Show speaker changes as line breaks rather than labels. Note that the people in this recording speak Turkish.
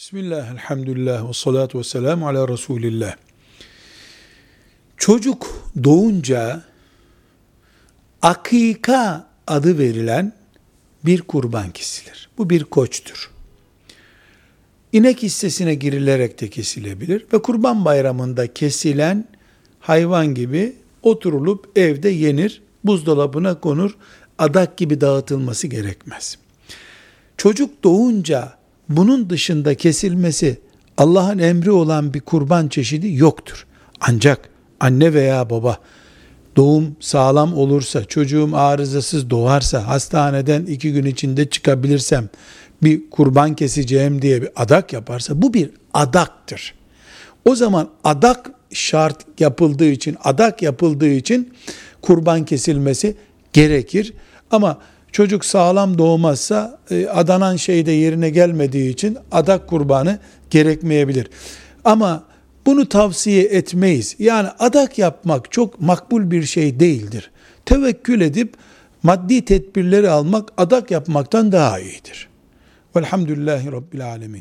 Bismillah, elhamdülillah, ve salatu ve selamu ala Resulillah. Çocuk doğunca akika adı verilen bir kurban kesilir. Bu bir koçtur. İnek hissesine girilerek de kesilebilir ve kurban bayramında kesilen hayvan gibi oturulup evde yenir, buzdolabına konur, adak gibi dağıtılması gerekmez. Çocuk doğunca bunun dışında kesilmesi Allah'ın emri olan bir kurban çeşidi yoktur. Ancak anne veya baba doğum sağlam olursa, çocuğum arızasız doğarsa, hastaneden iki gün içinde çıkabilirsem bir kurban keseceğim diye bir adak yaparsa bu bir adaktır. O zaman adak şart yapıldığı için, adak yapıldığı için kurban kesilmesi gerekir. Ama çocuk sağlam doğmazsa e, adanan şey de yerine gelmediği için adak kurbanı gerekmeyebilir. Ama bunu tavsiye etmeyiz. Yani adak yapmak çok makbul bir şey değildir. Tevekkül edip maddi tedbirleri almak adak yapmaktan daha iyidir. Velhamdülillahi Rabbil Alemin.